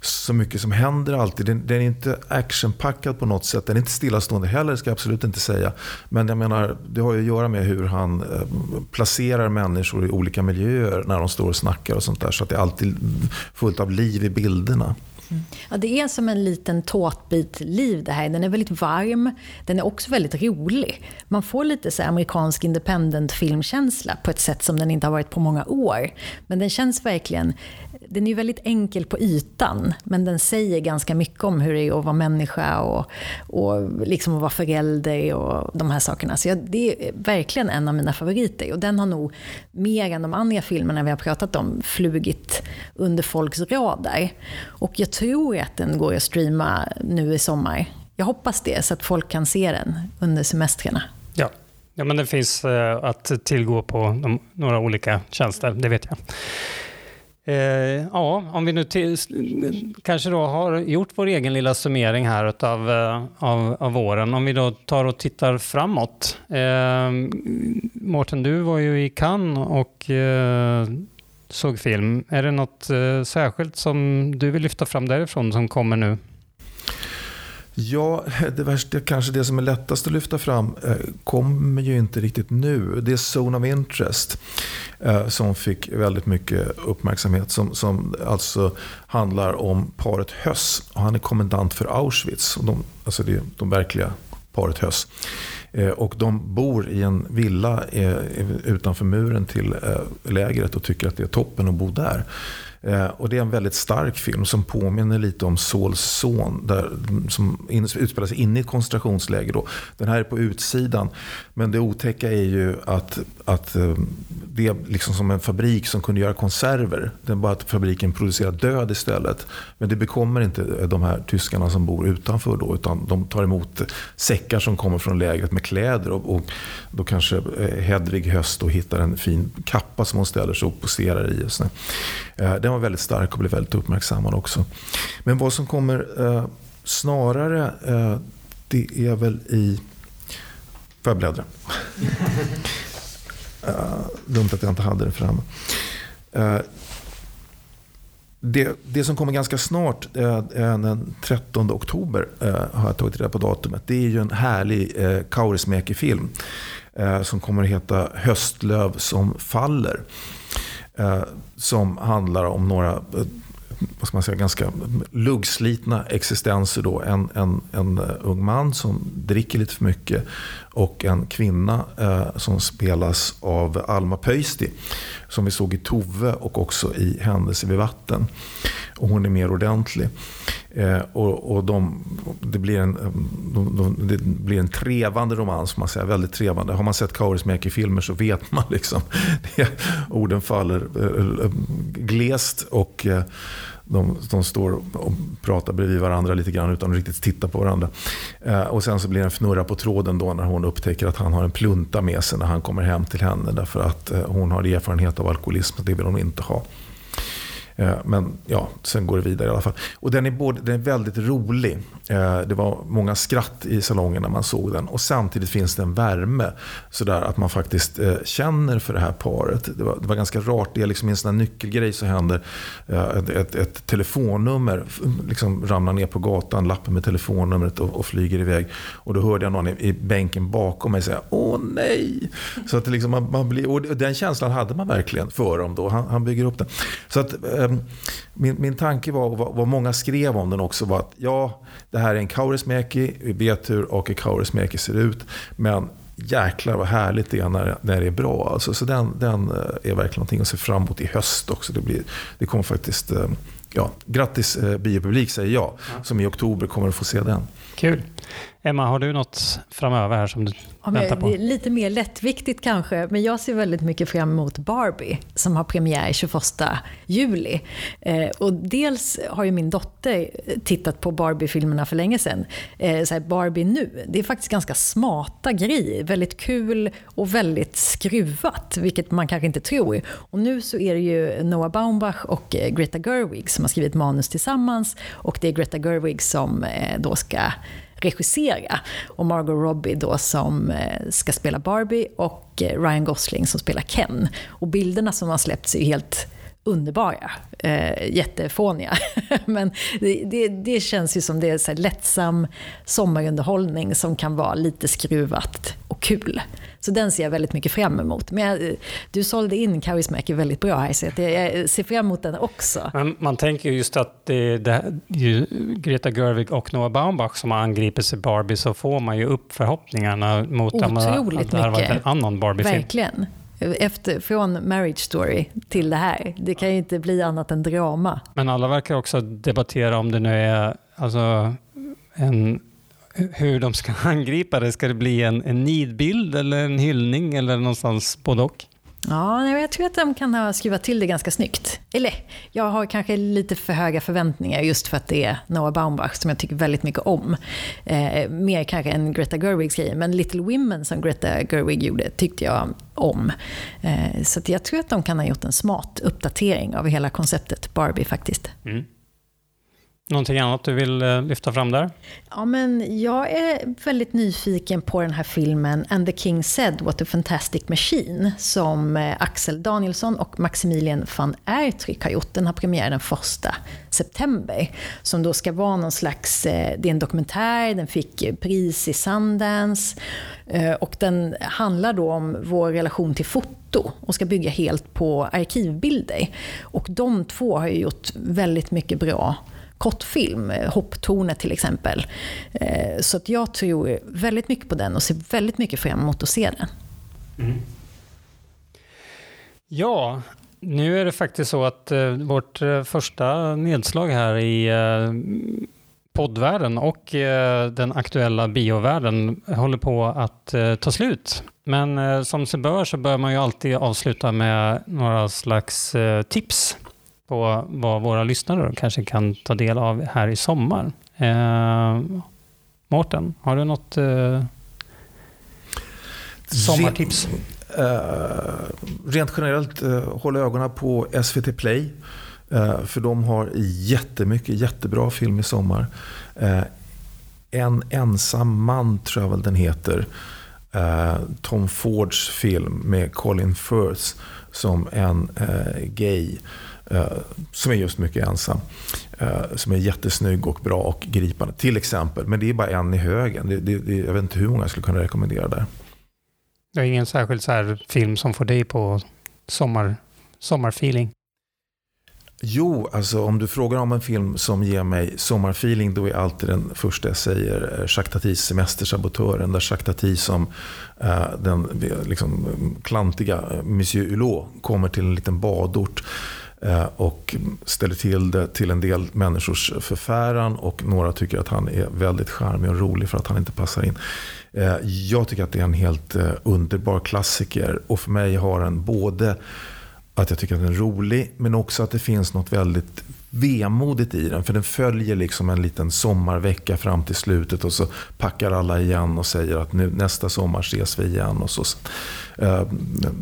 så mycket som händer alltid. Den, den, är inte actionpackad på något sätt. Den är inte stillastående heller, ska jag absolut inte säga. Men jag menar, det har ju att göra med hur han eh, placerar människor i olika miljöer när de står och snackar och sånt där. Så att det är alltid fullt av liv i bilderna. Ja, det är som en liten tårtbit liv det här. Den är väldigt varm. Den är också väldigt rolig. Man får lite så amerikansk independent filmkänsla på ett sätt som den inte har varit på många år. Men den känns verkligen den är väldigt enkel på ytan, men den säger ganska mycket om hur det är att vara människa och, och liksom att vara förälder och de här sakerna. Så jag, det är verkligen en av mina favoriter. Och den har nog, mer än de andra filmerna vi har pratat om, flugit under folks radar. Och jag tror att den går att streama nu i sommar. jag hoppas det, så att folk kan se den under semestrarna. Ja, ja men den finns eh, att tillgå på några olika tjänster, det vet jag. Eh, ja, om vi nu till, kanske då har gjort vår egen lilla summering här utav, eh, av, av våren. Om vi då tar och tittar framåt. Eh, Mårten, du var ju i Cannes och eh, såg film. Är det något eh, särskilt som du vill lyfta fram därifrån som kommer nu? Ja, det värsta, kanske det som är lättast att lyfta fram eh, kommer ju inte riktigt nu. Det är Zone of Interest eh, som fick väldigt mycket uppmärksamhet. Som, som alltså handlar om paret Höss. Och han är kommendant för Auschwitz. De, alltså det, de verkliga paret Höss. Eh, och de bor i en villa utanför muren till lägret och tycker att det är toppen att bo där. Eh, och det är en väldigt stark film som påminner lite om Sauls son. Där, som utspelar sig inne i ett koncentrationsläger. Då. Den här är på utsidan. Men det otäcka är ju att, att eh, det är liksom som en fabrik som kunde göra konserver. Det är bara att fabriken producerar död istället. Men det bekommer inte eh, de här tyskarna som bor utanför då. Utan de tar emot säckar som kommer från lägret med kläder. Och, och då kanske Hedvig Höst då hittar en fin kappa som hon ställer sig och poserar i. Och den var väldigt stark och blev väldigt uppmärksammad också. Men vad som kommer eh, snarare, eh, det är väl i... Får jag bläddra? uh, dumt att jag inte hade det framme. Uh, det, det, som kommer ganska snart, eh, den 13 oktober, har jag tagit reda på datumet. Det är ju en härlig eh, Kaurismäki-film. som kommer att heta Höstlöv som faller. Eh, som handlar om några eh, vad ska man säga, ganska luggslitna existenser. Då. En, en, en eh, ung man som dricker lite för mycket och en kvinna eh, som spelas av Alma Pöysti. Som vi såg i Tove och också i Händelse vid vatten. Och hon är mer ordentlig. Eh, och, och de, det, blir en, eh, de, de, det blir en trevande romans, man säger. väldigt trevande. Har man sett Kaurismäki-filmer så vet man liksom. Det, orden faller eh, eh glest och eh, de, de står och pratar bredvid varandra lite grann utan att riktigt titta på varandra. Eh, och sen så blir det en fnurra på tråden då när hon upptäcker att han har en plunta med sig när han kommer hem till henne. Därför att eh, hon har erfarenhet av alkoholism, och det vill hon inte ha. Eh, men ja, sen går det vidare i alla fall. Och den är, både, den är väldigt rolig. Eh, det var många skratt i salongen när man såg den. Och samtidigt finns det en värme. Sådär att man faktiskt eh, känner för det här paret. Det var, det var ganska rart. Det är liksom en sån här nyckelgrej som händer ett, ett, ett telefonnummer. Liksom ramlar ner på gatan, lappen med telefonnumret och, och, flyger iväg. Och då hörde jag någon i, i bänken bakom mig säga Åh nej! Så att liksom man, man blir, och den känslan hade man verkligen för dem då. Han, han bygger upp den. Så att min, min tanke var, vad, vad många skrev om den också, var att ja, det här är en Kaurismäki, vi vet hur Aki Kaurismäki ser ut, men jäklar vad härligt det är när, när det är bra. Alltså, så den, den eh, är verkligen någonting att se fram emot i höst också. Det, blir, det kommer faktiskt, eh, ja, grattis eh, biopublik säger jag, ja. som i oktober kommer att få se den. Kul. Emma, har du något framöver här som du ja, väntar på? Lite mer lättviktigt kanske, men jag ser väldigt mycket fram emot Barbie som har premiär 21 juli. Eh, och dels har ju min dotter tittat på Barbie-filmerna för länge sedan. Eh, så Barbie nu, det är faktiskt ganska smarta grejer. Väldigt kul och väldigt skruvat, vilket man kanske inte tror. Och nu så är det ju Noah Baumbach och eh, Greta Gerwig som har skrivit manus tillsammans. Och det är Greta Gerwig som eh, då ska regissera. Och Margot Robbie då som eh, ska spela Barbie och eh, Ryan Gosling som spelar Ken. Och bilderna som har släppts är helt underbara. Eh, jättefåniga. Men det, det, det, känns ju som det är så lättsam sommarunderhållning som kan vara lite skruvat och kul. Så den ser jag väldigt mycket fram emot. Men jag, du sålde in Kaurismäki väldigt bra här, så jag ser fram emot den också. Men man tänker just att det det, Greta Gerwig och Noah Baumbach som har angripit sig Barbie, så får man ju upp förhoppningarna mot Otroligt att det har varit en annan Barbie-film. Verkligen. Efter, från Marriage Story till det här. Det kan ju inte bli annat än drama. Men alla verkar också debattera om det nu är alltså, en hur de ska angripa det. Ska det bli en, en nidbild eller en hyllning eller någonstans både och? Ja, jag tror att de kan ha skruvat till det ganska snyggt. Eller, jag har kanske lite för höga förväntningar just för att det är Noah Baumbach som jag tycker väldigt mycket om. Eh, mer kanske än Greta Gerwigs grejer, men Little Women som Greta Gerwig gjorde tyckte jag om. Eh, så jag tror att de kan ha gjort en smart uppdatering av hela konceptet Barbie faktiskt. Mm. Någonting annat du vill eh, lyfta fram där? Ja, men jag är väldigt nyfiken på den här filmen And the King said what a fantastic machine som eh, Axel Danielsson och Maximilian van Ertryck har gjort. Den har premiär den 1 september. Som då ska vara någon slags, eh, det är en dokumentär, den fick pris i Sundance och den handlar då om vår relation till foto och ska bygga helt på arkivbilder. Och de två har ju gjort väldigt mycket bra kortfilm, eh, Hopptornet till exempel. Eh, så att jag tror väldigt mycket på den och ser väldigt mycket fram emot att se den. Mm. Ja, nu är det faktiskt så att eh, vårt första nedslag här i poddvärlden och den aktuella biovärlden håller på att ta slut. Men som sig bör så bör man ju alltid avsluta med några slags tips på vad våra lyssnare kanske kan ta del av här i sommar. Eh, Mårten, har du något eh, sommartips? Uh, rent generellt, eh, håll ögonen på SVT Play. Eh, för de har jättemycket jättebra film i sommar. Eh, en ensam man tror jag väl den heter. Tom Fords film med Colin Firth som en gay som är just mycket ensam. Eh, som är jättesnygg och bra och gripande. Till exempel. Men det är bara en i högen. Det, det, det, jag vet inte hur många jag skulle kunna rekommendera där. Det är ingen särskild så här film som får dig på sommar, sommarfeeling? Jo, alltså om du frågar om en film som ger mig sommarfeeling, då är alltid den första jag säger eh, Jacques Tatis Semestersabotören. Där Jacques Tati som uh, den liksom, klantiga Monsieur Hulot kommer till en liten badort Eh, Eh, och ställer till det till en del människors förfäran och några tycker att han är väldigt charmig och rolig för att han inte passar in. Eh, jag tycker att det är en helt eh, underbar klassiker och för mig har den både att jag tycker att den är rolig men också att det finns något väldigt vemodigt i den. För den följer liksom en liten sommarvecka fram till slutet och så packar alla igen och säger att nu, nästa sommar ses vi igen. Och så.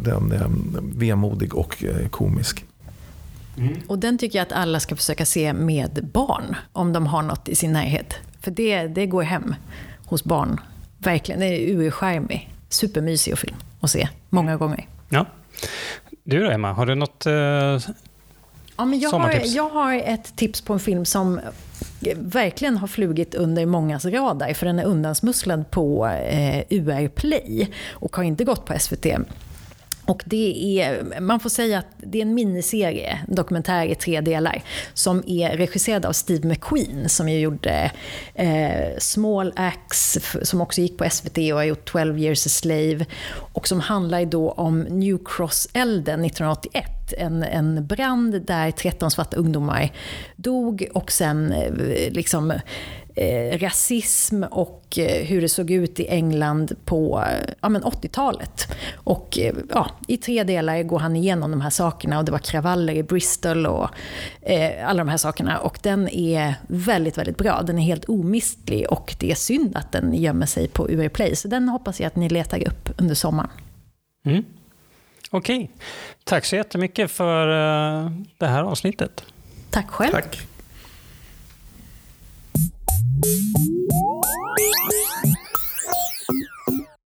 Den är vemodig och komisk. Mm. Och den tycker jag att alla ska försöka se med barn, om de har något i sin närhet. För det, det går hem hos barn. Verkligen, det är urskärmig. Supermysig film att se, många gånger. Ja. Du då Emma, har du något eh, ja, men jag sommartips? Har, jag har ett tips på en film som verkligen har flugit under mångas radar, för den är undansmusslad på eh, UR Play och har inte gått på SVT. Och det är, man får säga att det är en miniserie, en dokumentär i tre delar, som är regisserad av Steve McQueen som ju gjorde eh, Small Axe, som också gick på SVT och har gjort 12 years a slave, och som handlar då om New Cross-elden 1981 en, en brand där 13 svarta ungdomar dog och sen eh, liksom eh, rasism och eh, hur det såg ut i England på ja, 80-talet. Och eh, ja, i tre delar går han igenom de här sakerna och det var kravaller i Bristol och eh, alla de här sakerna. Och den är väldigt, väldigt bra. Den är helt omistlig och det är synd att den gömmer sig på UR Play. Så den hoppas jag att ni letar upp under sommaren. Mm. Okej. Okay. Tack så jättemycket för det här avsnittet. Tack själv. Tack. Thank you.